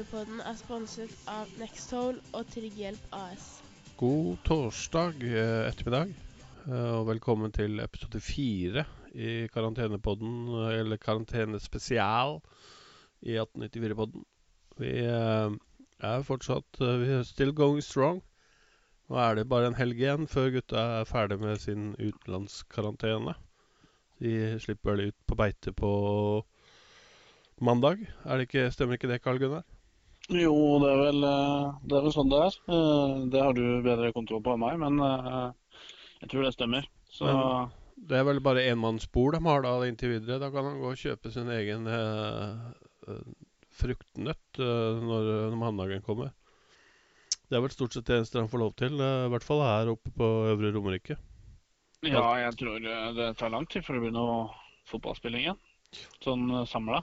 1894-podden er sponset av Nextol og Trygghjelp AS. God torsdag eh, ettermiddag, eh, og velkommen til episode fire i karantenepodden, eller karantenespesial i 1894-podden. Vi eh, er fortsatt Vi er still going strong. Nå er det bare en helg igjen før gutta er ferdig med sin utenlandskarantene. De slipper vel ut på beite på mandag. Er det ikke, stemmer ikke det, Karl Gunnar? Jo, det er, vel, eh, det er vel sånn det er. Eh, Det har du bedre kontroll på enn meg, men eh, jeg tror det stemmer. Så Men- Det er vel bare enmannsbord de har da inntil videre. Da kan han gå og kjøpe sin egen eh, fruktnøtt eh, når, når mandagen kommer. Det er vel stort sett det eneste han får lov til, eh, i hvert fall her oppe på Øvre Romerike. ja, jeg tror det tar lang tid det blir noe fotballspilling igjen. Sånn samla.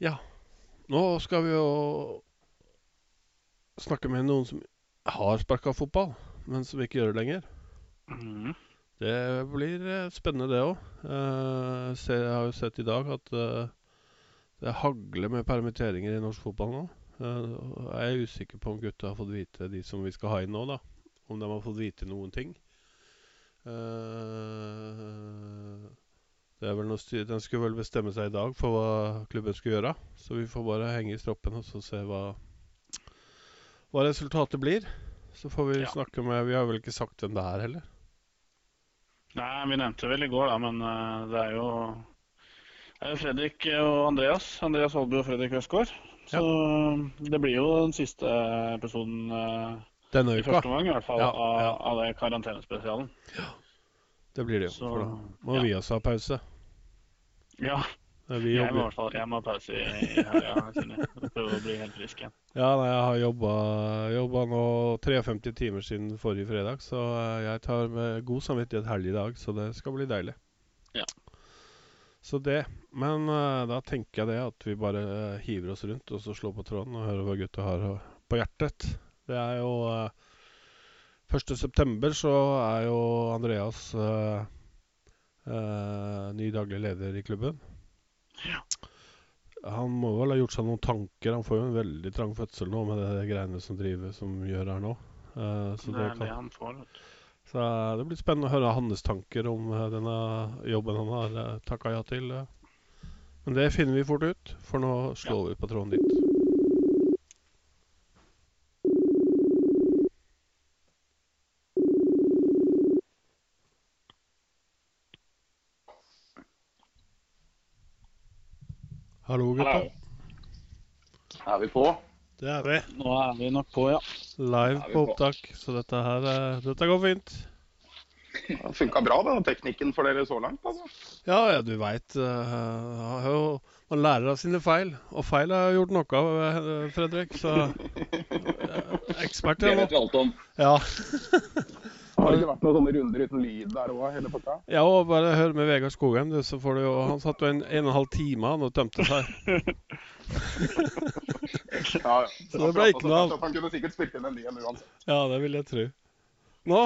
Ja. Nå skal vi jo snakke med noen som har sparka fotball, men som ikke gjør det lenger. Mm. Det blir eh, spennende, det òg. jeg har jo sett i dag at eh, det hagler med permitteringer i norsk fotball nå. Eh, jeg er usikker på om gutta har fått vite, de som vi skal ha inn nå, da, om de har fått vite noen ting. Eh, det er vel noe Den skulle vel bestemme seg i dag for hva klubben skulle gjøre. Så vi får bare henge i stroppen og så se hva, hva resultatet blir. Så får vi Ja. snakke med Vi har vel ikke sagt hvem det er heller. Nei, vi nevnte vel i går, da, men uh, det er jo det er jo Fredrik og Andreas. Andreas Holby og Fredrik Østgaard. Så det blir jo den siste episoden uh, Denne i første omgang, i hvert fall, Ja, av, ja. av det karantenespesialen. Det blir det jo. Så, For da må ja. vi også ha pause. Ja, Vi jeg må i hvert fall jeg ha pause i, i helga. Prøve å bli helt frisk igjen. Ja, nei, jeg har jobba, jobba nå 53 timer siden forrige fredag, så eh, jeg tar med god samvittighet helg i dag, så det skal bli deilig. Ja. Så det. Men uh, da tenker jeg det at vi bare eh, hiver oss rundt og så slår på tråden og hører hva gutta har på hjertet. Det er jo uh, 1.9. så er jo Andreas uh, ny daglig leder i klubben. Ja. Han må vel ha gjort seg noen tanker. Han får jo en veldig trang fødsel nå med det greiene som driver som gjør her nå. Uh, så, Det det er det han får. vet du. så eh, det blir spennende å høre hans tanker om eh, denne jobben han har takka ja til. Men det finner vi fort ut, for nå slår vi på tråden dit. Hallo, gutta. Er vi på? Det er vi. Nå er vi nok på, ja. Live Er på opptak, så dette her eh, Dette går fint. Det funka bra, da, teknikken for dere så langt. altså. Ja, ja, du veit Man lærer av sine feil. Og feil har jeg gjort noe av, eh, Fredrik. Så eh, ekspert Det jeg vet nå. vi alt om. Ja. Har det ikke vært noen sånne runder uten lyd der òg, hele pakka? ja, og bare hør med Vegard Skogheim, du, så får du jo Han satt jo en, en og en halv time han og tømte seg. Ja, ja. Så det ble ikke noe av. Han kunne sikkert spilt inn en ny en uansett. Ja, det vil jeg tro. Nå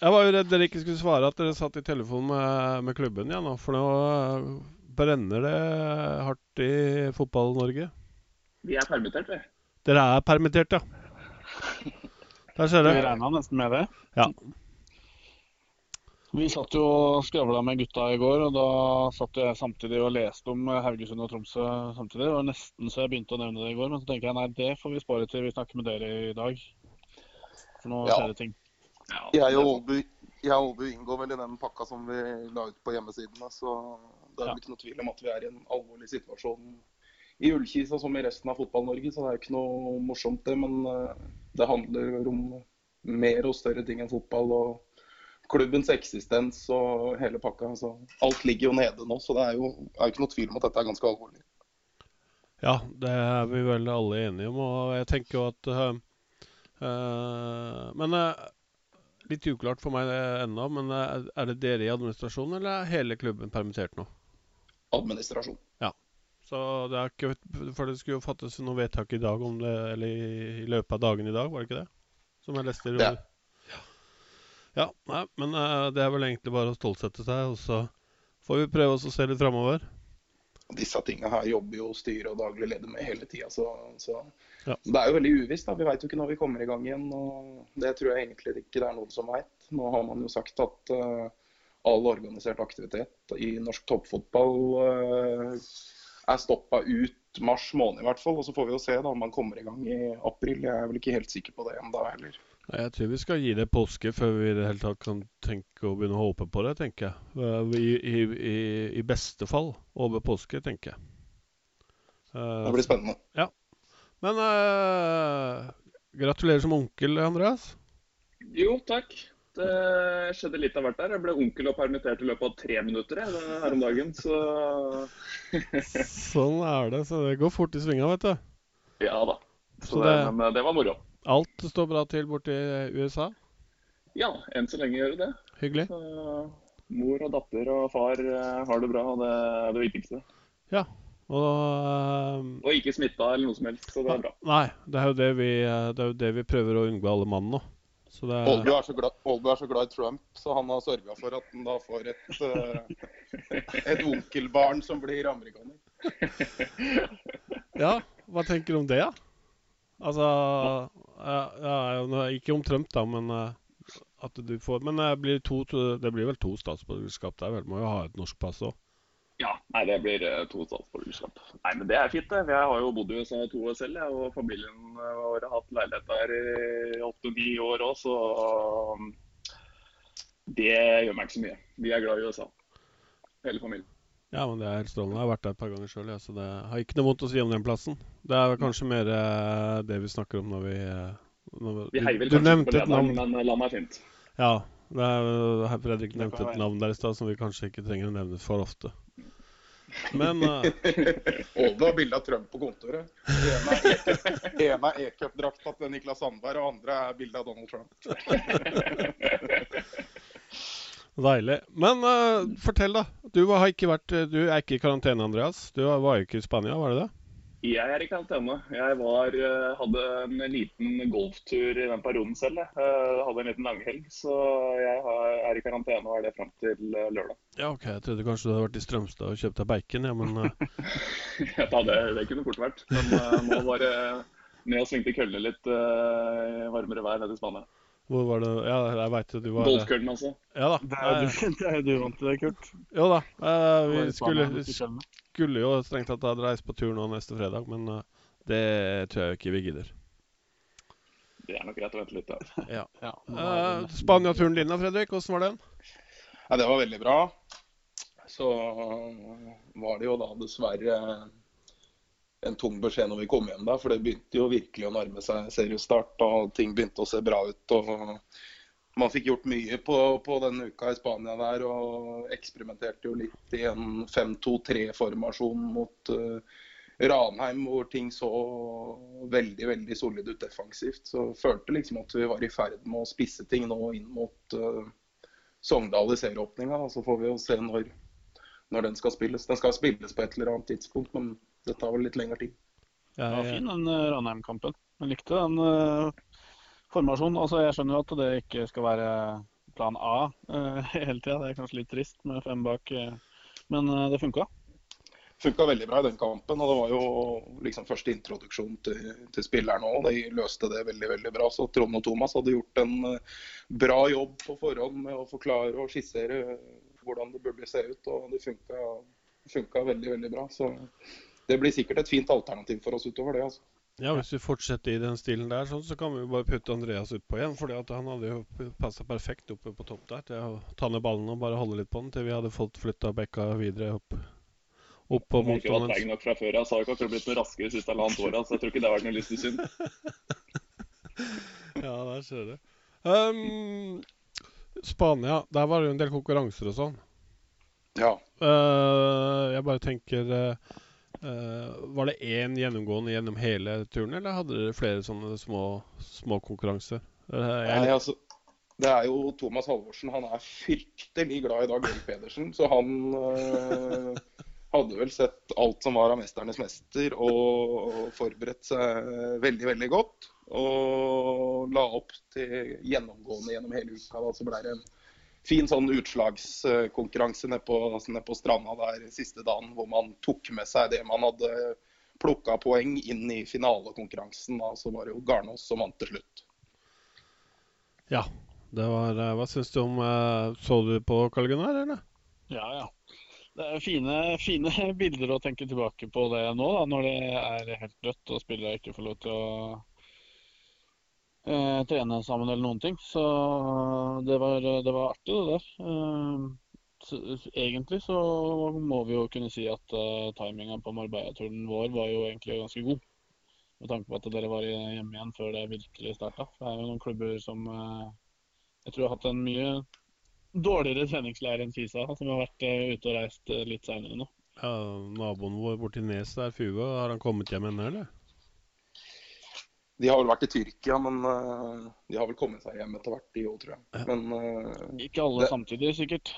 Jeg var jo redd dere ikke skulle svare at dere satt i telefon med, med klubben igjen ja, for nå eh, brenner det hardt i Fotball-Norge. Vi er permittert, vi. Dere er permittert, ja. Der ser Vi du. regna nesten med det. Ja. Vi satt jo og skravla med gutta i går, og da satt jeg samtidig og leste om Haugesund og Tromsø samtidig. Det var nesten så jeg begynte å nevne det i går, men så tenker jeg nei, det får vi spare til vi snakker med dere i dag. For nå Ja. skjer det ting. Jeg og Ålbu jeg og Ålbu inngår vel i den pakka som vi la ut på hjemmesidene. Så det er Ja. vel ikke noe tvil om at vi er i en alvorlig situasjon i Ullkisa som i resten av Fotball-Norge. Så det er ikke noe morsomt, det. Men eh, det handler om mer og større ting enn fotball. og klubbens eksistens og hele pakka. Så alt ligger jo nede nå, så det er jo, er ikke noe tvil om at dette er ganske alvorlig. Ja, det er vi vel alle enige om, og jeg tenker jo at eh, eh, Men eh, litt uklart for meg ennå, men er det dere i administrasjonen, eller er hele klubben permittert nå? Administrasjon. Så det er ikke For det skulle jo fattes noe vedtak i dag om det, eller i, i løpet av dagen i dag, var det ikke det? Som jeg leste i Det. Ja. nei, men eh, det er vel egentlig bare å stålsette seg, og så får vi prøve oss å se litt framover. disse tinga her jobber jo styret og daglig leder med hele tida. Så, så Ja. det er jo veldig uvisst. da. Vi veit jo ikke når vi kommer i gang igjen. og Det tror jeg egentlig ikke det er noen som veit. Nå har man jo sagt at uh, all organisert aktivitet i norsk toppfotball uh, er stoppa ut mars måned i hvert fall. Og så får vi jo se da om man kommer i gang i april. Jeg er vel ikke helt sikker på det ennå heller. Jeg tror vi skal gi det påske før vi i det hele tatt kan tenke å begynne å håpe på det, tenker jeg. Eh, I, i, i, I beste fall over påske, tenker jeg. Eh, Det blir spennende. Men uh, gratulerer som onkel, Andreas. Jo, takk. Det skjedde litt av hvert der. Jeg ble onkel og permittert i løpet av tre minutter jeg, her om dagen. Så Sånn er det. Så det går fort i svinga, vet du. ja da. Så Så det, det- men eh, det var moro. Alt står bra til borti USA. Ja, enn så lenge gjør det det. Hyggelig. Så mor og datter og far eh, har det bra, og det er det viktigste. Ja, Og uh, Og ikke smitta eller noe som helst, så det er bra. Nei, det er jo det vi, eh, det er jo det vi prøver å unngå alle mann nå. Så det er Aalbu er, så glad- Aalbu er så glad i Trump, så han har sørga for at han da får et, et onkelbarn som blir amerikaner. Ja, hva tenker du om det, da? Altså ja, Ikke om Trump, da, men eh, at du får Men det blir, to, to- det blir vel to statsborgerskap der? vel? Må jo ha et norsk pass òg. Ja, nei, det blir eh, to statsborgerskap. Nei, men det er fint, det. Jeg har jo bodd i USA to år selv, jeg, og familien vår har hatt leilighet der i åtte-ni år òg, så um, det gjør meg ikke så mye. Vi er glad i USA, hele familien. Ja, men det er strålende. Jeg har vært der et par ganger sjøl, så det har ikke noe vondt å si om den plassen. Det er kanskje mer uh, det vi snakker om når vi eh, når, Vi heier vel du, du kanskje på lederen, men landet er fint. Ja, det er, Fredrik nevnte et navn der i stad som vi kanskje ikke trenger å nevne for ofte. Men eh, Aalbu har bilde av Trump på kontoret. Er E- ene er e-cupdrakta til Niklas Sandberg, og andre er bilde av Donald Trump. Deilig. Men uh, fortell, da. Du har ikke vært Du er ikke i karantene, Andreas. Du var jo ikke i Spania, var det det? Jeg er i karantene. Jeg var, eh, hadde en liten golftur i den perioden selv. Jeg Eh, hadde en liten langhelg, så jeg er i karantene og er det fram til eh, lørdag. Ja, OK. Jeg trodde kanskje du hadde vært i Strømstad og kjøpt deg bacon, ja, men eh, Ja, det, det kunne fort vært. Men eh, nå var det ned og svingte køllene litt eh, varmere vær nede i Spania. Hvor var det Ja, jeg veit jo du var Golfkøllen, altså. Ja da. Det er jo eh, du, er du vant til det, Kurt. Jo da. eh, vi skulle, skulle jo strengt tatt ha reist på tur nå neste fredag, men eh, det tror jeg ikke vi gidder. Det er nok greit å vente litt. da. Ja. Ja, Uh, er Spania-turen din da, Fredrik? Hvordan var den? Ja, det var veldig bra. Så var det jo da dessverre en tung beskjed når vi kom hjem da, for det begynte jo virkelig å nærme seg seriestart, og ting begynte å se bra ut. og Man fikk gjort mye på, på denne uka i Spania der, og eksperimenterte jo litt i en 5-2-3-formasjon mot uh, Ranheim, hvor ting så veldig veldig solid ut defensivt. Så følte liksom at vi var i ferd med å spisse ting nå inn mot uh, Sogndal i serieåpninga. Så får vi jo se når, når den skal spilles. Den skal spilles på et eller annet tidspunkt, men det tar vel litt lengre tid. Det var fin den eh, Ranheim-kampen. Jeg likte den uh, formasjonen. Altså, jeg skjønner jo at det ikke skal være plan A uh, hele tida. Det er kanskje litt trist med fem bak, uh, men det funka. Funka veldig bra i den kampen, og det var jo liksom første introduksjon til, til spillerne òg. De løste det veldig veldig bra. Så Trond og Thomas hadde gjort en bra jobb på forhånd med å forklare og skissere hvordan det burde se ut, og det funka, funka veldig veldig bra. Så det blir sikkert et fint alternativ for oss utover det. altså. ja, Hvis vi fortsetter i den stilen der, sånn, så kan vi bare putte Andreas utpå igjen. fordi han hadde jo passa perfekt oppe på topp der til å ta ned ballen og bare holde litt på den til vi hadde fått flytta bekka videre opp, opp på Jeg har ikke vært nok fra før. Jeg sa jo ikke at det blitt noe raskere de siste halvannet året, så jeg tror ikke det har vært noe lyst til synd. Ja, der ser du. Um, Spania, der var det jo en del konkurranser og sånn. Ja. Uh, jeg bare tenker eh, Var det én gjennomgående gjennom hele turen, eller hadde dere flere sånne små, små konkurranser? Eh, Nei, altså, det er jo Thomas Halvorsen. Han er fryktelig glad i Dag Erik Pedersen. Så han øh, hadde vel sett alt som var av 'Mesternes mester' og forberedt seg veldig, veldig godt. Og la opp til gjennomgående gjennom hele uka. Da, så ble det en fin sånn utslagskonkurranse nede på, ned på stranda der siste dagen, hvor man tok med seg det man hadde plukka poeng inn i finalekonkurransen. Da, så var det jo Garnås som vant til slutt. Ja. Det var, eh, hva syns du om eh, Så du på Karl Gunnar, eller? Ja, ja. Det er fine, fine bilder å tenke tilbake på det nå, da, når det er helt dødt og spillere ikke får lov til å eh, trene sammen eller noen ting. Så det var, det var artig, det der. Eh, så, egentlig så må vi jo kunne si at eh, timinga på Marbella-turen vår var jo egentlig ganske god. Med tanke på at dere var hjemme igjen før det virkelig starta. Det er jo noen klubber som eh, jeg tror har hatt en mye dårligere treningsleir enn Fisa, som har vært uh, ute og reist litt seinere nå. Ja, Naboen vår borti Nes der, Fuga, har han kommet hjem ennå, eller? De har vel vært i Tyrkia, men uh, de har vel kommet seg hjem etter hvert, de òg, tror jeg. Men, ikke alle det, samtidig, sikkert.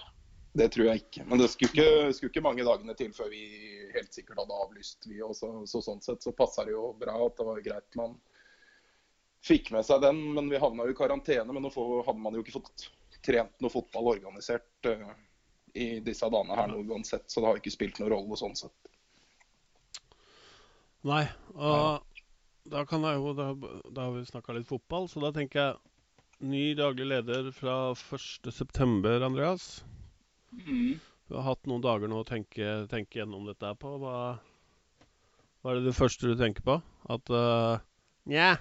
Det tror jeg ikke. Men det skulle ikke, skulle ikke, mange dagene til før vi helt sikkert hadde avlyst, vi også. Så sånn sett så passa det jo bra at det var greit man fikk med seg den. Men vi havna jo i karantene. Men nå hadde man jo ikke fått trent noe fotball organisert uh, i disse dagene her nå uansett. Så det har ikke spilt noen rolle sånn sett. Nei. Og da kan jeg jo Da, da har vi snakka litt fotball, så da tenker jeg ny daglig leder fra 1.9., Andreas. Mm. Du har hatt noen dager nå å tenke, tenke gjennom dette på. Hva, hva, er det det første du tenker på? At uh, Nja,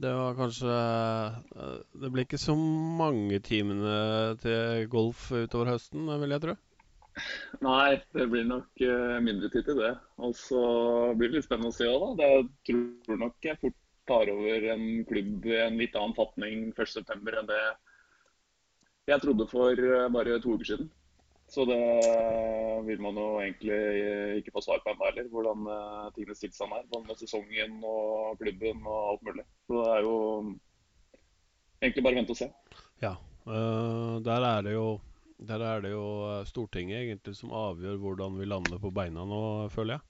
det var kanskje uh, Det blir ikke så mange timene til golf utover høsten, vil jeg tro. Nei, det blir nok uh, mindre tid til det. Og så blir det litt spennende å se òg, da. Det tror nok jeg fort tar over en klubb i en litt annen fatning 1.9. enn det jeg trodde for bare to uker siden. Så det vil man jo egentlig ikke få svar på ennå heller, hvordan tingene stilte seg der. Både med sesongen og klubben og alt mulig. Så det er jo egentlig bare vente og se. Ja. øh, der er det jo der er det jo eh, Stortinget egentlig som avgjør hvordan vi lander på beina nå, føler jeg.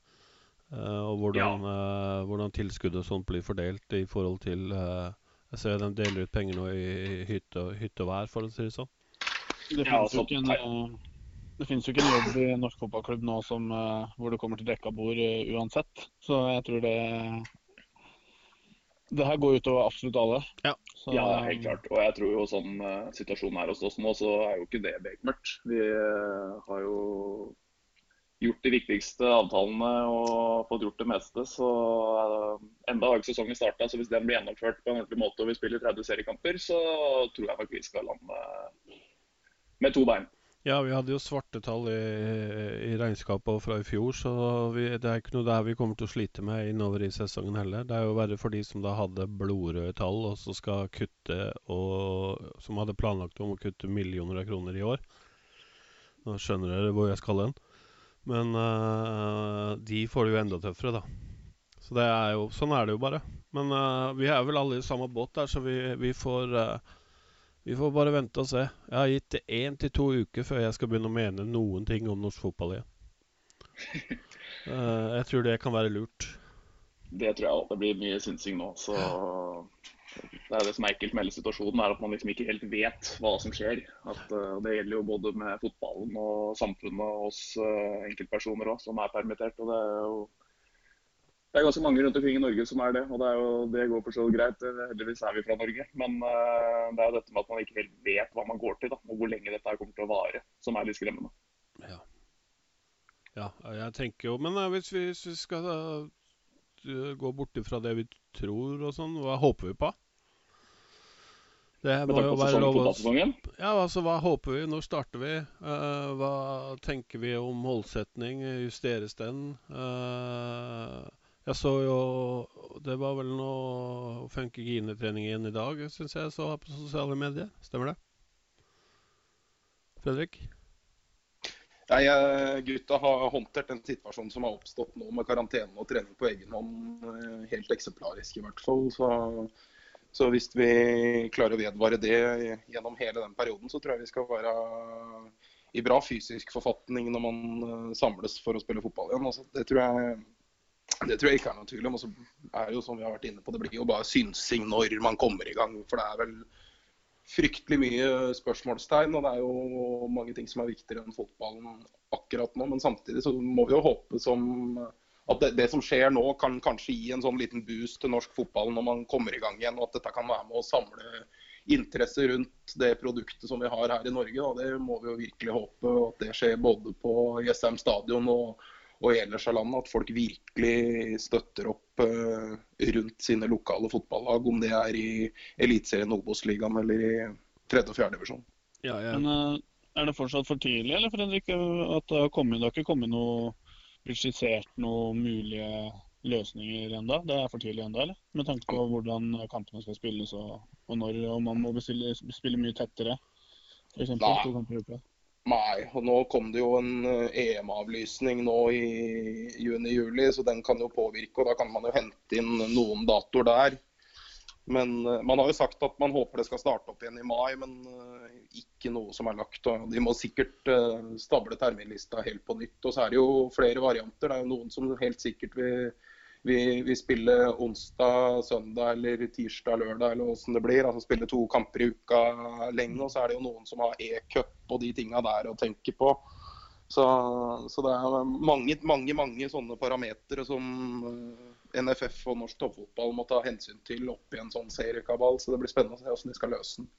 Uh, og hvordan, ja. uh, hvordan tilskuddet og sånt blir fordelt i forhold til uh, Jeg ser de deler ut penger nå i hytte, hytte og vær, for å si det sånn. Det finnes ja, altså, jo ikke en det finnes jo ikke en jobb i norsk fotballklubb nå som, uh, hvor det kommer til dekka bord uh, uansett. Så jeg tror det Det her går utover absolutt alle. Ja. Så, ja, helt klart. Og jeg tror jo sånn uh, situasjonen er hos oss nå, så er jo ikke det bekmørkt. Vi har jo gjort de viktigste avtalene og fått gjort det meste. Så enda har ikke sesongen starta. Så hvis den blir gjennomført på en ordentlig måte og vi spiller 30 seriekamper, så tror jeg nok vi skal lande med to bein. Ja, vi hadde jo svarte tall i, i regnskapet fra i fjor, så vi, det er ikke noe der vi kommer til å slite med innover i sesongen heller. Det er jo verre for de som da hadde blodrøde tall og så skal kutte og Som hadde planlagt om å kutte millioner av kroner i år. Nå skjønner dere hvor jeg skal hen. Men uh, de får det jo enda tøffere, da. Så det er jo, sånn er det jo bare. Men uh, vi er vel alle i samme båt der, så vi, vi får uh, vi får bare vente og se. Jeg har gitt det én til to uker før jeg skal begynne å mene noen ting om norsk fotball igjen. uh, jeg tror det kan være lurt. Det tror jeg òg. Det blir mye synsing nå. Så det er det som er ekkelt med hele situasjonen, er at man liksom ikke helt vet hva som skjer. At, uh, det gjelder jo både med fotballen og samfunnet og oss uh, enkeltpersoner òg, som er permittert. og det er jo det er ganske mange rundt omkring i Norge som er det, og det, er jo, det går for så vidt greit. Heldigvis er vi fra Norge. Men uh, det er jo dette med at man ikke helt vet hva man går til, da, og hvor lenge dette kommer til å vare, som er litt skremmende. Ja, ja jeg tenker jo Men uh, hvis, vi, hvis, vi, skal uh, gå bort ifra det vi tror og sånn, hva håper vi på? Det må jo være lov å Ja, altså hva håper vi? Når starter vi? Uh, hva tenker vi om målsetning? Justeres den? Uh, jeg så jo Det var vel noe funkygine-trening igjen i dag, syns jeg så på sosiale medier. Stemmer det? Fredrik? Nei, Gutta har håndtert den situasjonen som har oppstått nå med karantene og trening på egen hånd, eh, helt eksemplarisk i hvert fall. Så, så, hvis vi klarer å vedvare det gjennom hele den perioden, så tror jeg vi skal være i bra fysisk forfatning når man eh, samles for å spille fotball igjen. Altså, det tror jeg det tror jeg ikke er noen tvil om. Og så er det jo som vi har vært inne på, det blir jo bare synsing når man kommer i gang. For det er vel fryktelig mye spørsmålstegn. Og det er jo mange ting som er viktigere enn fotballen akkurat nå. Men samtidig så må vi jo håpe som at det, det, som skjer nå, kan kanskje gi en sånn liten boost til norsk fotball når man kommer i gang igjen. Og at dette kan være med å samle interesse rundt det produktet som vi har her i Norge. Da. Det må vi jo virkelig håpe at det skjer både på Jessheim stadion og, og ellers av landet. At folk virkelig støtter opp uh, rundt sine lokale fotballag, om det er i Eliteserien, Obos-ligaen eller i tredje- og fjerdedivisjon. Ja, ja. Men uh, er det fortsatt for tidlig, eller Fredrik, at det har, kommet, det har ikke kommet noe blitt skissert noen mulige løsninger enda? Det er for tidlig enda, eller? Med tanke på hvordan kampene skal spilles og, og når, og man må bestille, spille mye tettere. For eksempel, to kamper i uka. Nei, og nå kom det jo en eh, EM-avlysning nå i juni-juli, så den kan jo påvirke. og Da kan man jo hente inn noen datoer der. Men uh, Man har jo sagt at man håper det skal starte opp igjen i mai, men uh, ikke noe som er lagt. Og de må sikkert stable terminlista helt på nytt. Og så er det jo flere varianter. Det er jo noen som helt sikkert vil, vil, vi, spiller onsdag, søndag eller tirsdag, lørdag eller åssen det blir. Altså spille to kamper i uka lenge. Og så er det jo noen som har e-cup og de tinga der å tenke på. Så, så, det er mange, mange, mange sånne parametere som NFF og norsk toppfotball må ta hensyn til oppi en sånn seriekabal. Så det blir spennende å se hvordan de skal løse den.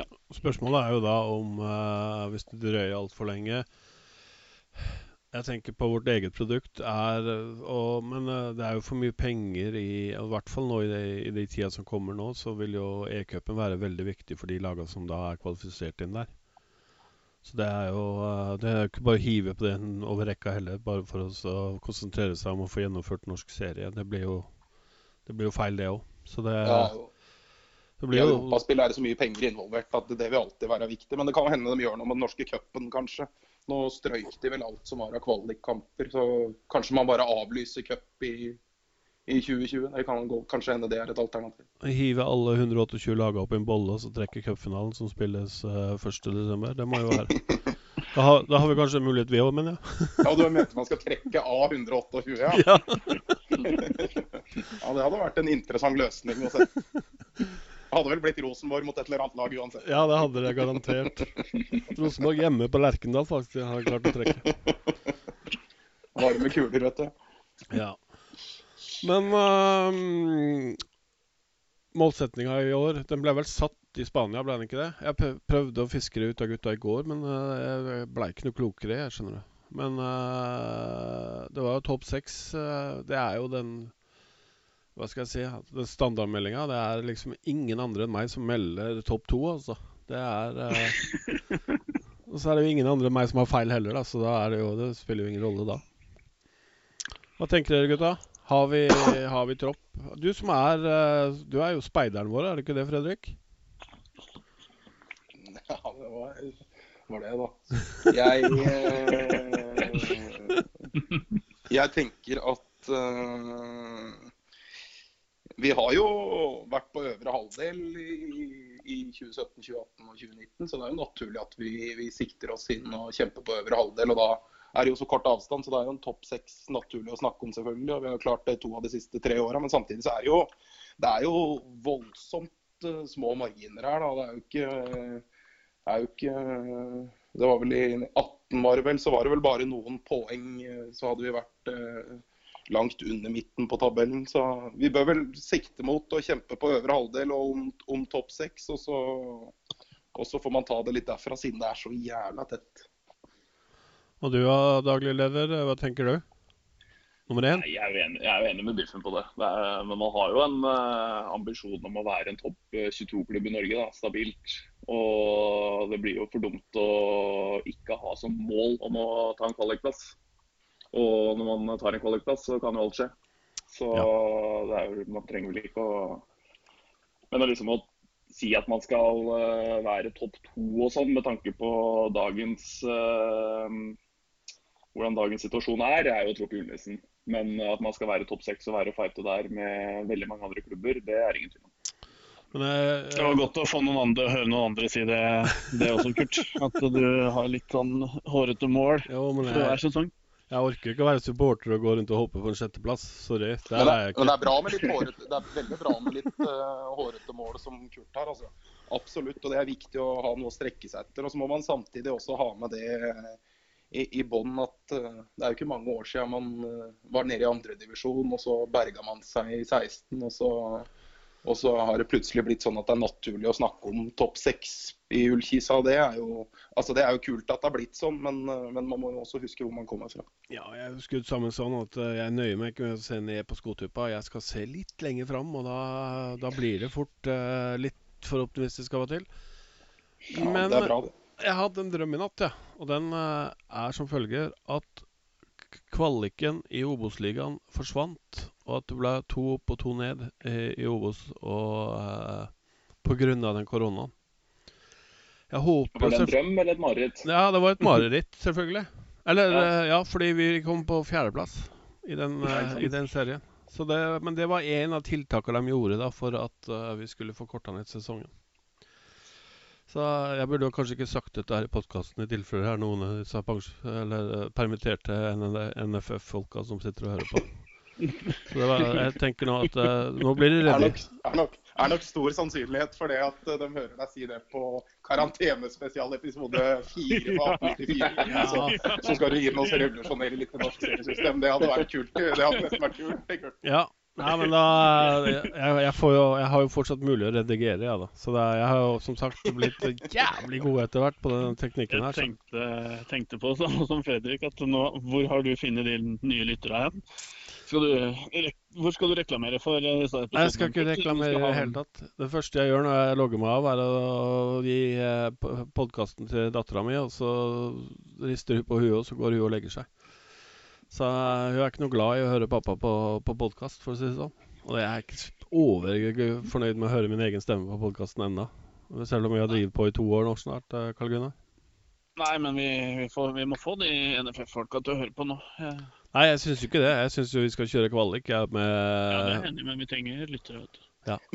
Ja. Spørsmålet er jo da om, uh, hvis det drøyer altfor lenge Jeg tenker på vårt eget produkt, er, og, men uh, det er jo for mye penger i I hvert fall nå i de, i de tida som kommer nå, så vil jo e-cupen være veldig viktig for de lagene som da er kvalifisert inn der. Så det er jo eh, det er ikke bare å hive på den over rekka heller, bare for å konsentrere seg om å få gjennomført norsk serie. Det blir jo, det blir jo feil, det òg. Så det, ja, det blir jo I Europaspill er det så mye penger involvert at det vil alltid være viktig. Men det kan hende de gjør noe med den norske cupen, kanskje. Nå strøyk de vel alt som var av kvalikkamper, så kanskje man bare avlyser cup i i 2020. Det kan gå, kanskje hende det er et alternativ. Hive alle 128 lagene opp i en bolle og så trekke cupfinalen som spilles uh, eh, 1.12. Det må jo være Da har, da har vi kanskje en mulighet, vi òg, men ja. ja, du mente man skal trekke av 128, ja? ja. ja, det hadde vært en interessant løsning å se. Hadde vel blitt Rosenborg mot et eller annet lag uansett. Ja, det hadde det garantert. Rosenborg hjemme på Lerkendal faktisk har klart å trekke. Varme kuler, vet du. Ja. Men uh, målsettinga i år Den ble vel satt i Spania, ble den ikke det? Jeg prøvde å fiske det ut av gutta i går, men uh, jeg ble ikke noe klokere, jeg skjønner du. Men uh, det var jo topp seks. Uh, det er jo den Hva skal jeg si? Den standardmeldinga. Det er liksom ingen andre enn meg som melder topp to, altså. Det er Og så er det jo ingen andre enn meg som har feil heller, da, så da er det jo Det spiller jo ingen rolle da. Hva tenker dere, gutta? Har vi, har vi, tropp? Du som er eh, Du er jo speideren vår, er det ikke det, Fredrik? Ja, det var, var det, da. Jeg eh, Jeg tenker at uh, Vi har jo vært på øvre halvdel i, i 2017, 2018 og 2019, så det er jo naturlig at vi, vi sikter oss inn og kjemper på øvre halvdel. og da er det jo så kort avstand, så det er jo en topp seks naturlig å snakke om, selvfølgelig. og Vi har klart det to av de siste tre åra. Men samtidig så er det jo, det er jo voldsomt uh, små marginer her. da, Det er jo ikke, er jo ikke det var vel I 18 var det vel, så var det vel bare noen poeng. Så hadde vi vært uh, langt under midten på tabellen. Så vi bør vel sikte mot å kjempe på øvre halvdel og om, om topp seks. Og, og, så får man ta det litt derfra, siden det er så jævla tett. Og du daglig leder, hva tenker du? Nummer én? Jeg er, enig, jeg er enig med Biffen på det. det er, men man har jo en uh, ambisjon om å være en topp 22-klubb eh, i Norge, da, stabilt. Og det blir jo for dumt å ikke ha som mål om å ta en kvalikplass. Og når man tar en kvalikplass, så kan jo alt skje. Så ja. er, jo, man trenger vel ikke å Men det liksom å si at man skal uh, være topp to og sånn, med tanke på dagens uh, hvordan dagens situasjon er, er jo Tropp Julenissen. Men at man skal være topp seks og være fighte der med veldig mange andre klubber, det er ingen tvil om. Men, uh, det var godt å få noen andre, høre noen andre si det, det også, Kurt. At du har litt sånn hårete mål jo, men jeg, hver sesong. Jeg orker ikke å være supporter og gå rundt og håpe på en sjetteplass. Sorry. Det Men det, er jeg men det er bra med litt hårete, det er veldig bra med litt uh, hårete mål som Kurt har. Altså. Absolutt. Og det er viktig å ha noe å strekke seg etter. Og så må man samtidig også ha med det eh, i, i bånn at uh, det er jo ikke mange år siden man uh, var nede i andredivisjon, og så berga man seg i 16. Og så, og så har det plutselig blitt sånn at det er naturlig å snakke om topp seks i Ullkisa. Det er jo altså det er jo kult at det har blitt sånn, men, eh, men man må jo også huske hvor man kommer fra. Ja, jeg er skrudd sammen sånn at eh, jeg nøyer meg ikke med å se ned på skotuppa. Jeg skal se litt lenger fram, og da, da blir det fort uh, litt for optimistisk av og til. Ja, Men det er bra, det. jeg hadde en drøm i natt, ja. Og den uh, er som følger at kvaliken i Obos-ligaen forsvant, og at det ble to opp og to ned i, Obos og eh, på grunn av den koronaen. Jeg håper Var det en drøm eller et mareritt? Ja, det var et mareritt, selvfølgelig. Eller Ja. eh, ja, fordi vi kom på fjerdeplass i den, eh, i den serien. Så det, men det var en av tiltakene de gjorde da for at uh, vi skulle få korta ned sesongen. Så jeg burde kanskje ikke sagt dette her i podkasten i tilfelle det er noen av disse eller, eh, permitterte NFF-folka som sitter og hører på. Så det var, jeg tenker nå at eh, nå blir de Det redde. nok, er, er nok stor sannsynlighet for det at eh, de hører deg si det på karantenespesial episode 4 på 1894. Så, så skal du den oss revolusjonere litt i norsk seriesystem. Det hadde vært kult. Det hadde nesten vært det kult. Ja. Nei, men da jeg, jeg, får jo, jeg har jo fortsatt mulig å redigere, jeg, da. Så er- jeg har jo som sagt blitt jævlig god etter hvert på den teknikken her. Jeg tenkte, tenkte på samme som Fredrik, at nå, hvor har du funnet de nye lytterne hen? Skal du, hvor skal du reklamere for? eh, Nei, Jeg skal ikke reklamere i det hele tatt. Det første jeg gjør når jeg logger meg av, er å gi podkasten til dattera mi, og så rister hun på huet, og så går hun og legger seg. Så hun er ikke noe glad i å høre pappa på, på podkast, for å si det sånn. Og jeg er ikke overfornøyd med å høre min egen stemme på podkasten ennå. Selv om vi har drevet på i to år nå snart, eh, Karl Gunnar. Nei, men vi, vi, får, vi må få de NFF-folka til å høre på nå. Jeg... Nei, jeg syns jo ikke det. Jeg syns jo vi skal kjøre kvalik jeg, ja, det er enig men Vi trenger lyttere. vet du.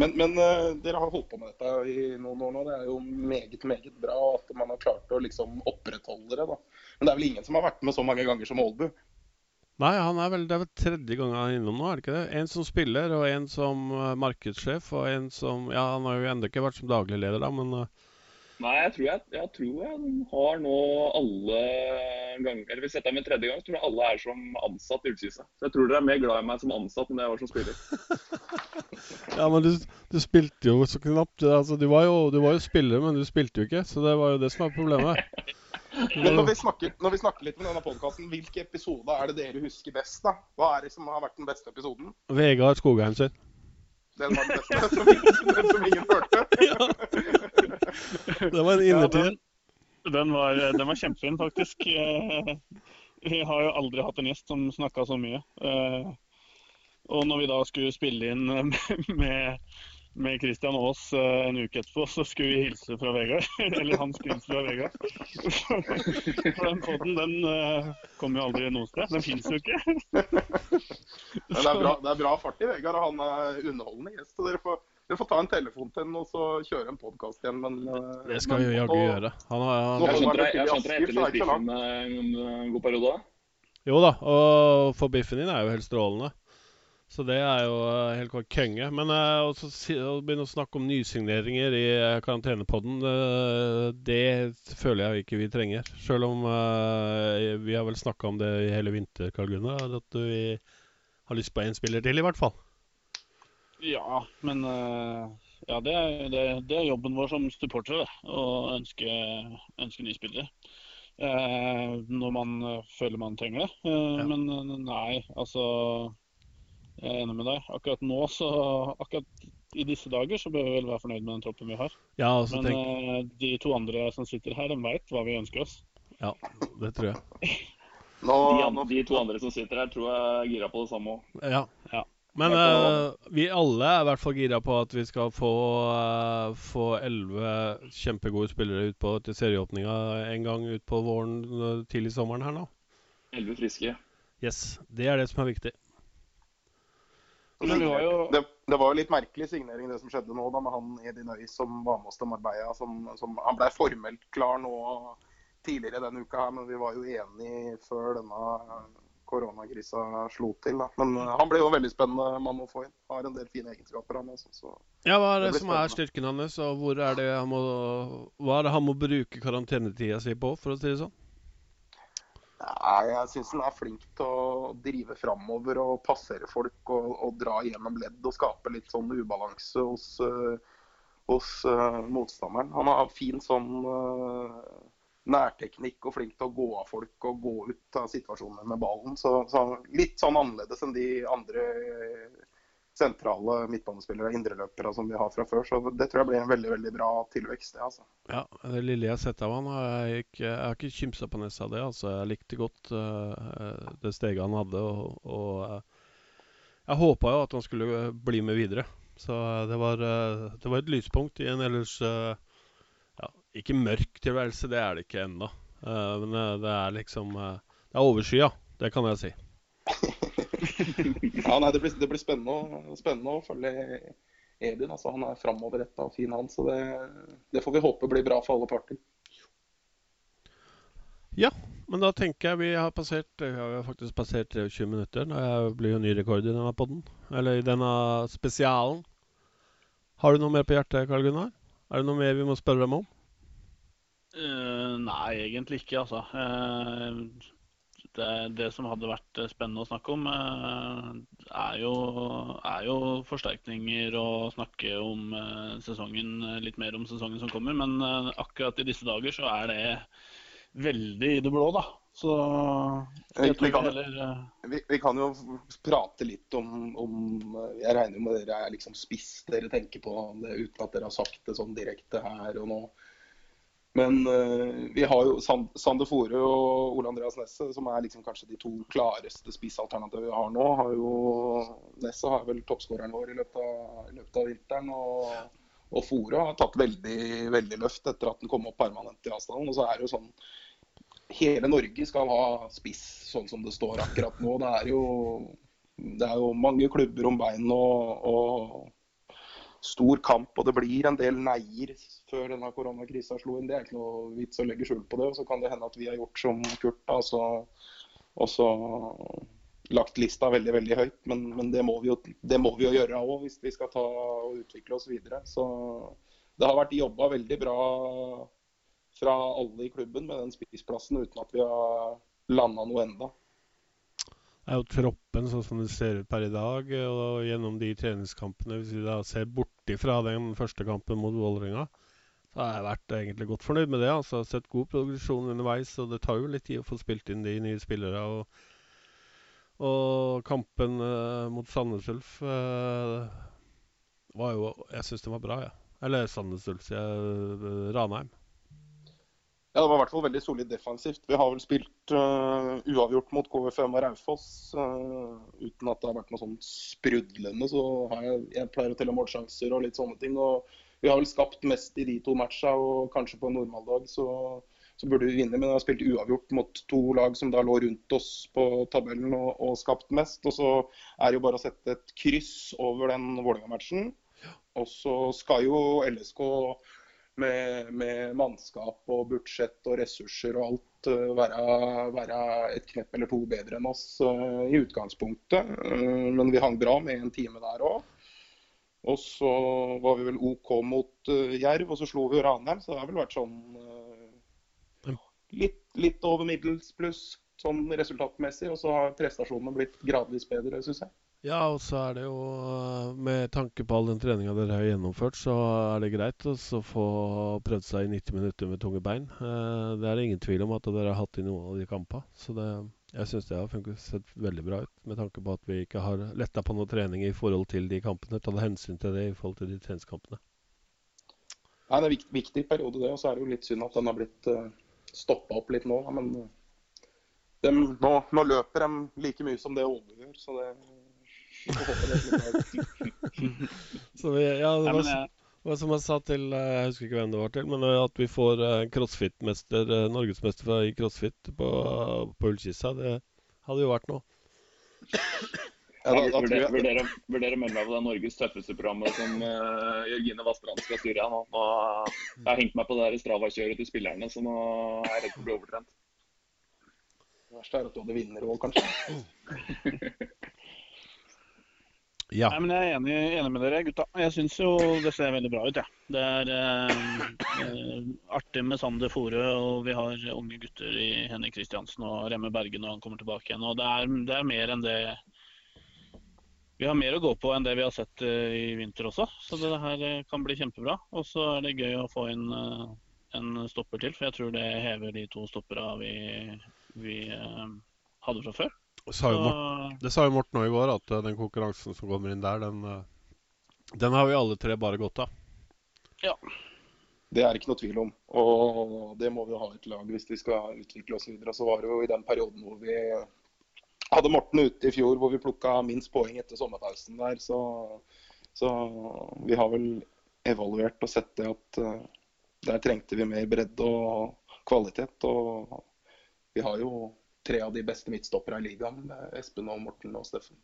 Men, men uh, dere har holdt på med dette i noen år nå. Det er jo meget, meget bra at man har klart å liksom opprettholde det. da. Men det er vel ingen som har vært med så mange ganger som Aalbu? Nei, han er vel, det er vel tredje gang han er innom nå, er det ikke det? En som spiller, og en som uh, markedssjef, og en som Ja, han har jo ennå ikke vært som daglig leder, da, men uh... Nei, jeg tror jeg, jeg tror jeg har nå alle ganger Eller hvis dette er min tredje gang, så tror jeg alle er som ansatt i Ullkisa. Så jeg tror dere er mer glad i meg som ansatt enn det jeg var som spiller. Ja, men du, du spilte jo så knapt. Altså, du var, jo, du var jo spiller, men du spilte jo ikke, så det var jo det som var problemet. Men når vi snakker, når vi snakker litt med denne podkasten, hvilke episoder er det dere husker best? da? Hva er det som har vært den beste episoden? Vegard Skogheim sin. Den var den beste, som, den som ingen hørte? Det var en Ja, den, den, var, den var kjempefin, faktisk. Eh, Vi har jo aldri hatt en gjest som snakka så mye. Eh, Og når vi da skulle spille inn med, med Christian Aas eh, en uke etterpå, så skulle vi hilse fra Vegard. Eller han skulle hilse fra Vegard. For den podden, den kommer kom jo aldri noe sted. Den fins jo ikke. Men det er, bra, det er bra fart i Vegard, og han er underholdende gjest. så Dere får, dere får ta en telefon til ham og så kjøre en podkast igjen. Men, eh, Det skal vi men- jaggu gjøre. Han har, han, jeg skjønte det etterlyste biffen eh, en god periode. jo da, og for biffen din er jo helt strålende. Så det er jo eh, helt klart konge. Men uh, å å begynne å snakke om nysigneringer i uh, karantenepodden, uh, det føler jeg ikke vi trenger. Selv om vi har vel snakka om det i hele vinter, Karl Gunnar, at vi har lyst på én spiller til, i hvert fall. Ja, men ja, det, er, det, det er jobben vår som supportere, å ønske, ønske nye spillere. Når man føler man trenger det. Ja. Men nei, altså Jeg er enig med deg. Akkurat nå, så Akkurat i disse dager så bør vi vel være fornøyd med den troppen vi har. Ja, altså, Men tenk, eh, de to andre som sitter her, de veit hva vi ønsker oss. ja, det tror jeg. Nå, De, de to andre som sitter her, tror jeg er gira på det samme òg. Ja. Ja. Men eh, vi alle er i hvert fall gira på at vi skal få eh, få elleve kjempegode spillere ut på til serieåpninga en gang ut på våren tidlig sommeren her nå. Elleve friske. Yes, Det er det som er viktig. Men var jo det, det var jo litt merkelig signering det som skjedde nå da med han Edin Øy som var med oss til Marbella. Som, som, han ble formelt klar nå tidligere denne uka, her, men vi var jo enige før denne koronakrisa slo til. Da. Men uh, han ble jo en veldig spennende mann å få inn. Har en del fine egenskaper, han også. Så. Ja, Hva er det, Det som er styrken hans, og hvor er det han må, hva er det han må bruke karantenetida si på, for å si det sånn? Nei, jeg syns han er flink til å drive framover og passere folk og, og dra gjennom ledd og skape litt sånn ubalanse hos, eh, hos uh, motstanderen. Han har fin sånn uh, nærteknikk og flink til å gå av folk og gå ut av situasjonen med ballen. Så, så litt sånn annerledes enn de andre sentrale midtbanespillere, indreløpere, som vi har fra før. Så det tror jeg blir en veldig, veldig bra tilvekst, det, altså. Ja, Det lille jeg har sett av han, har jeg ikke, jeg har ikke kimsa på nesa av det. altså. Jeg likte godt uh, det steget han hadde. og, og uh, Jeg håpa jo at han skulle bli med videre. Så eh, det var, uh, det var et lyspunkt i en ellers ja, ikke mørk tilværelse, det er det ikke ennå. Men det er liksom Det er overskya, det kan jeg si. Ja, nei, det blir, det blir spennende, å- spennende å følge Edin. Altså, han er framoverretta og fin, han. Så det, det får vi håpe blir bra for alle parter. Ja, Men da tenker jeg vi har passert Vi har faktisk passert 23 minutter. Det blir jo ny rekord i denne podden. Eller i denne spesialen. Har du noe mer på hjertet, Karl Gunnar? Er det noe mer vi må spørre dem om? Uh, nei, egentlig ikke, altså. Eh, det, det som hadde vært eh, spennende å snakke om, eh, er, jo, er jo forsterkninger og snakke om eh, sesongen, eh, litt mer om sesongen som kommer. Men eh, akkurat i disse dager så er det veldig i det blå, da. Så Vi- kan- heller eh, Vi, vi kan jo prate litt om, om Jeg regner med dere er liksom spiss dere tenker på det, uten at dere har sagt det sånn direkte her og nå. Men eh, vi har jo Sand, Sander Fore og Ole Andreas Nesse, som er liksom kanskje de to klareste spissalternativene vi har nå. Har jo, Nesse har vel toppskåreren vår i løpet av, løpet av vinteren. Og, og Fore har tatt veldig, veldig løft etter at den kom opp permanent i avstanden. Og så er det jo sånn Hele Norge skal ha spiss, sånn som det står akkurat nå. Det er jo, det er jo mange klubber om bein og, og stor kamp. Og det blir en del neier før denne koronakrisa slo inn. Det er ikke noe vits å legge skjul på det. Og så kan det hende at vi har gjort som Kurt, altså så, og så lagt lista veldig veldig høyt. Men, men det, må jo, det må vi jo gjøre òg hvis vi skal ta og utvikle oss videre. Så det har vært jobba veldig bra fra alle i klubben med den spiseplassen, uten at vi har landa noe enda. Det er jo troppen sånn som det ser ut per i dag, og gjennom de treningskampene Hvis vi da ser bort ifra den første kampen mot Vålerenga, så har jeg vært egentlig godt fornøyd med det. altså Sett god progresjon underveis, og det tar jo litt tid å få spilt inn de nye spillere. Og, og kampen uh, mot Sandnes Ulf uh, var jo Jeg syns den var bra, jeg. Ja. Eller Sandnes Ulf, sier jeg. eh, Ranheim. Ja, Det var i hvert fall veldig solid defensivt. Vi har vel spilt uh, uavgjort mot KFM og Raufoss Uh, uten at det har vært noe sånn sprudlende. Så har jeg, jeg pleier å telle målsjanser og litt sånne ting. og Vi har vel skapt mest i de to matcha, og kanskje på en normaldag så, så burde vi vinne. Men vi har spilt uavgjort mot to lag som da lå rundt oss på tabellen og, og skapt mest. Og så er det jo bare å sette et kryss over den Vålerenga-matchen. Og så skal jo LSK med, med mannskap og budsjett og ressurser og alt eh, være, være et knepp eller to bedre enn oss uh, i utgangspunktet. Uh, men vi hang bra med en time der òg. Og så var vi vel OK mot uh, Jerv, og så slo vi Ranheim. Så det har vel vært sånn litt, litt over middels pluss sånn resultatmessig. Og så har prestasjonene blitt gradvis bedre, syns jeg. Ja, og så er det jo eh, Med tanke på all den treninga dere har gjennomført, så er det greit å få prøvd seg i 90 minutter med tunge bein. Eh, Det er det ingen tvil om at dere har hatt i noen av de kampene. Så det, jeg syns det har funket sett veldig bra ut, med tanke på at vi ikke har letta på noe trening i forhold til de kampene. Tatt hensyn til det i forhold til de treningskampene. Nei, Det er en viktig, viktig periode, det. Og så er det jo litt synd at den har blitt uh, stoppa opp litt nå. Men de, nå, nå løper de like mye som det Ålbu gjør, så det Så vi, ja, det var, var som jeg sa til eh, Jeg husker ikke hvem det var til, men eh, at vi får eh, crossfit-mester, norgesmester i crossfit på, på Ullkissa, det hadde jo vært noe. Ja, da, da jeg, vurderer, vurderer å melde meg på det Norges tøffeste programmet som uh, Jørgine Vassdrand skal styre nå. Nå, jeg har hengt meg på det der Strava-kjøret til spillerne, så nå er jeg redd for å bli overtrent. det verste er at du hadde vinnerråd, kanskje. Ja. Nei, men Jeg er enig, enig med dere, gutta. Jeg syns jo det ser veldig bra ut. Ja. Det er eh, eh, artig med Sander Fore, og vi har unge gutter i Henrik Kristiansen og Remme Berge når han kommer tilbake igjen. og Det er, det er mer enn det Vi har mer å gå på enn det vi har sett eh, i vinter også. Så det her eh, kan bli kjempebra. Og så er det gøy å få inn eh, en stopper til, for jeg tror det hever de to stoppera vi, vi eh, hadde fra før. Sa jo Morten, det sa jo Morten òg i går, at eh, den konkurransen som kommer inn der, den, eh, den har vi alle tre bare godt av. Ja. Det er ikke noe tvil om. Og det må vi ha et lag hvis vi skal utvikle oss videre. Og så var det jo i den perioden hvor vi hadde Morten ute i fjor, hvor vi plukka minst poeng etter sommerpausen der. Så, så vi har vel evaluert og sett det at eh, der trengte vi mer bredde og kvalitet. Og vi har jo tre av de beste midtstopperne i ligaen, med Espen og Morten og Steffen.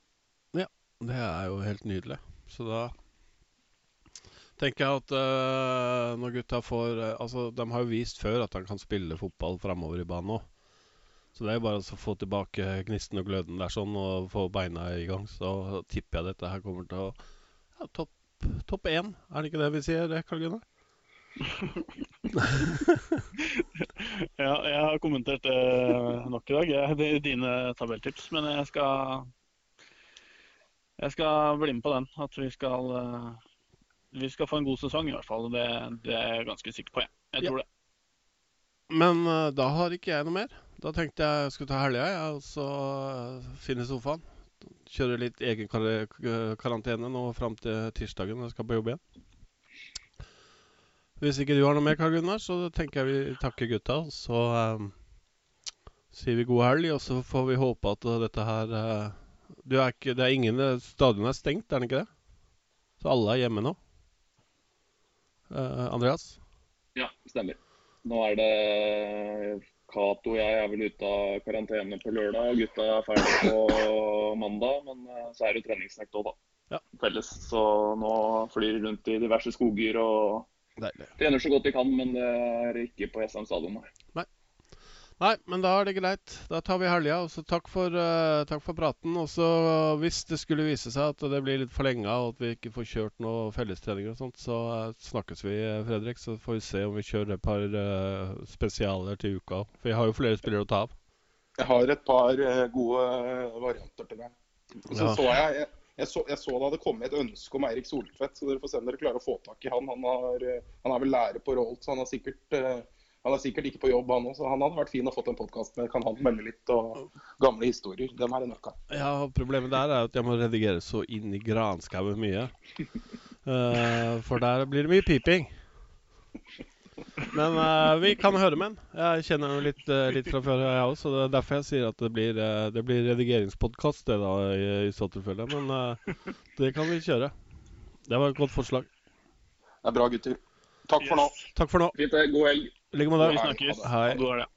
Ja, Det er jo helt nydelig. Så da tenker jeg at uh, når gutta får uh, Altså, de har jo vist før at de kan spille fotball framover i banen òg. Så det er jo bare å få tilbake gnisten og gløden der sånn, og få beina i gang. Så tipper jeg dette her kommer til å ja, topp topp én. Er det ikke det vi sier, Karl Gunnar? Ja, jeg har kommentert det nok i dag. Jeg, det er dine tabelltips. Men jeg skal Jeg skal bli med på den. At vi skal eh, Vi skal få en god sesong, i hvert fall. Det, det er jeg ganske sikker på. Jeg, jeg Ja. tror det. Men eh, da har ikke jeg noe mer. Da tenkte jeg jeg skulle ta helga, jeg, og så eh, finne sofaen. Kjøre litt egen kar karantene nå fram til tirsdagen når jeg skal på jobb igjen. Hvis ikke du har noe mer, Karl Gunnar, så tenker jeg vi takker gutta. og Så um, sier vi god helg, og så får vi håpe at eh, dette her uh, du er ikke, Det er ingen Stadionet Stadion er stengt, er det ikke det? Så alle er hjemme nå? Uh, Andreas? Ja, stemmer. Nå er det Cato og jeg er vel ute av karantene på lørdag. Gutta er ferdig på mandag, men eh, så er det treningsnekt òg, da. Ja. Felles. Så nå flyr rundt i diverse skoger og Deilig. trener så godt de kan, men det er ikke på SM stadion. nei. Nei, men da er det greit. Da tar vi helga. Og så takk for, uh, takk for praten. Og så hvis det skulle vise seg at det blir litt forlenga, og at vi ikke får kjørt noe fellestreninger og sånt, så uh, snakkes vi, eh, Fredrik. Så får vi se om vi kjører et par spesialer til uka. For vi har jo flere spillere å ta av. Jeg har et par gode varianter til deg. Og så Ja. så jeg, jeg, jeg, så, jeg så det hadde kommet et ønske om Eirik Soltvedt, så dere får se om dere klarer å få tak i han. Han, har, eh, han er vel lærer på Rolt, så han er sikkert, eh, han er sikkert ikke på jobb, han òg. Så han hadde vært fin å fått en podkast med. Kan han melde litt og gamle historier? Dem er det nok av. Ja, Problemet der er at jeg må redigere så inn i granskauen mye. uh, for der blir det mye piping. Men uh, vi kan høre med den. Jeg kjenner jo litt, uh, litt fra før, jeg òg. Så det er derfor jeg sier at det blir, uh, det blir redigeringspodkast det da, i, i så tilfelle. Men uh, det kan vi kjøre. Det var et godt forslag. Det er bra, gutter. Takk for nå. Takk for nå. Fint. God helg. I like måte. Vi snakkes. Hei. Helg.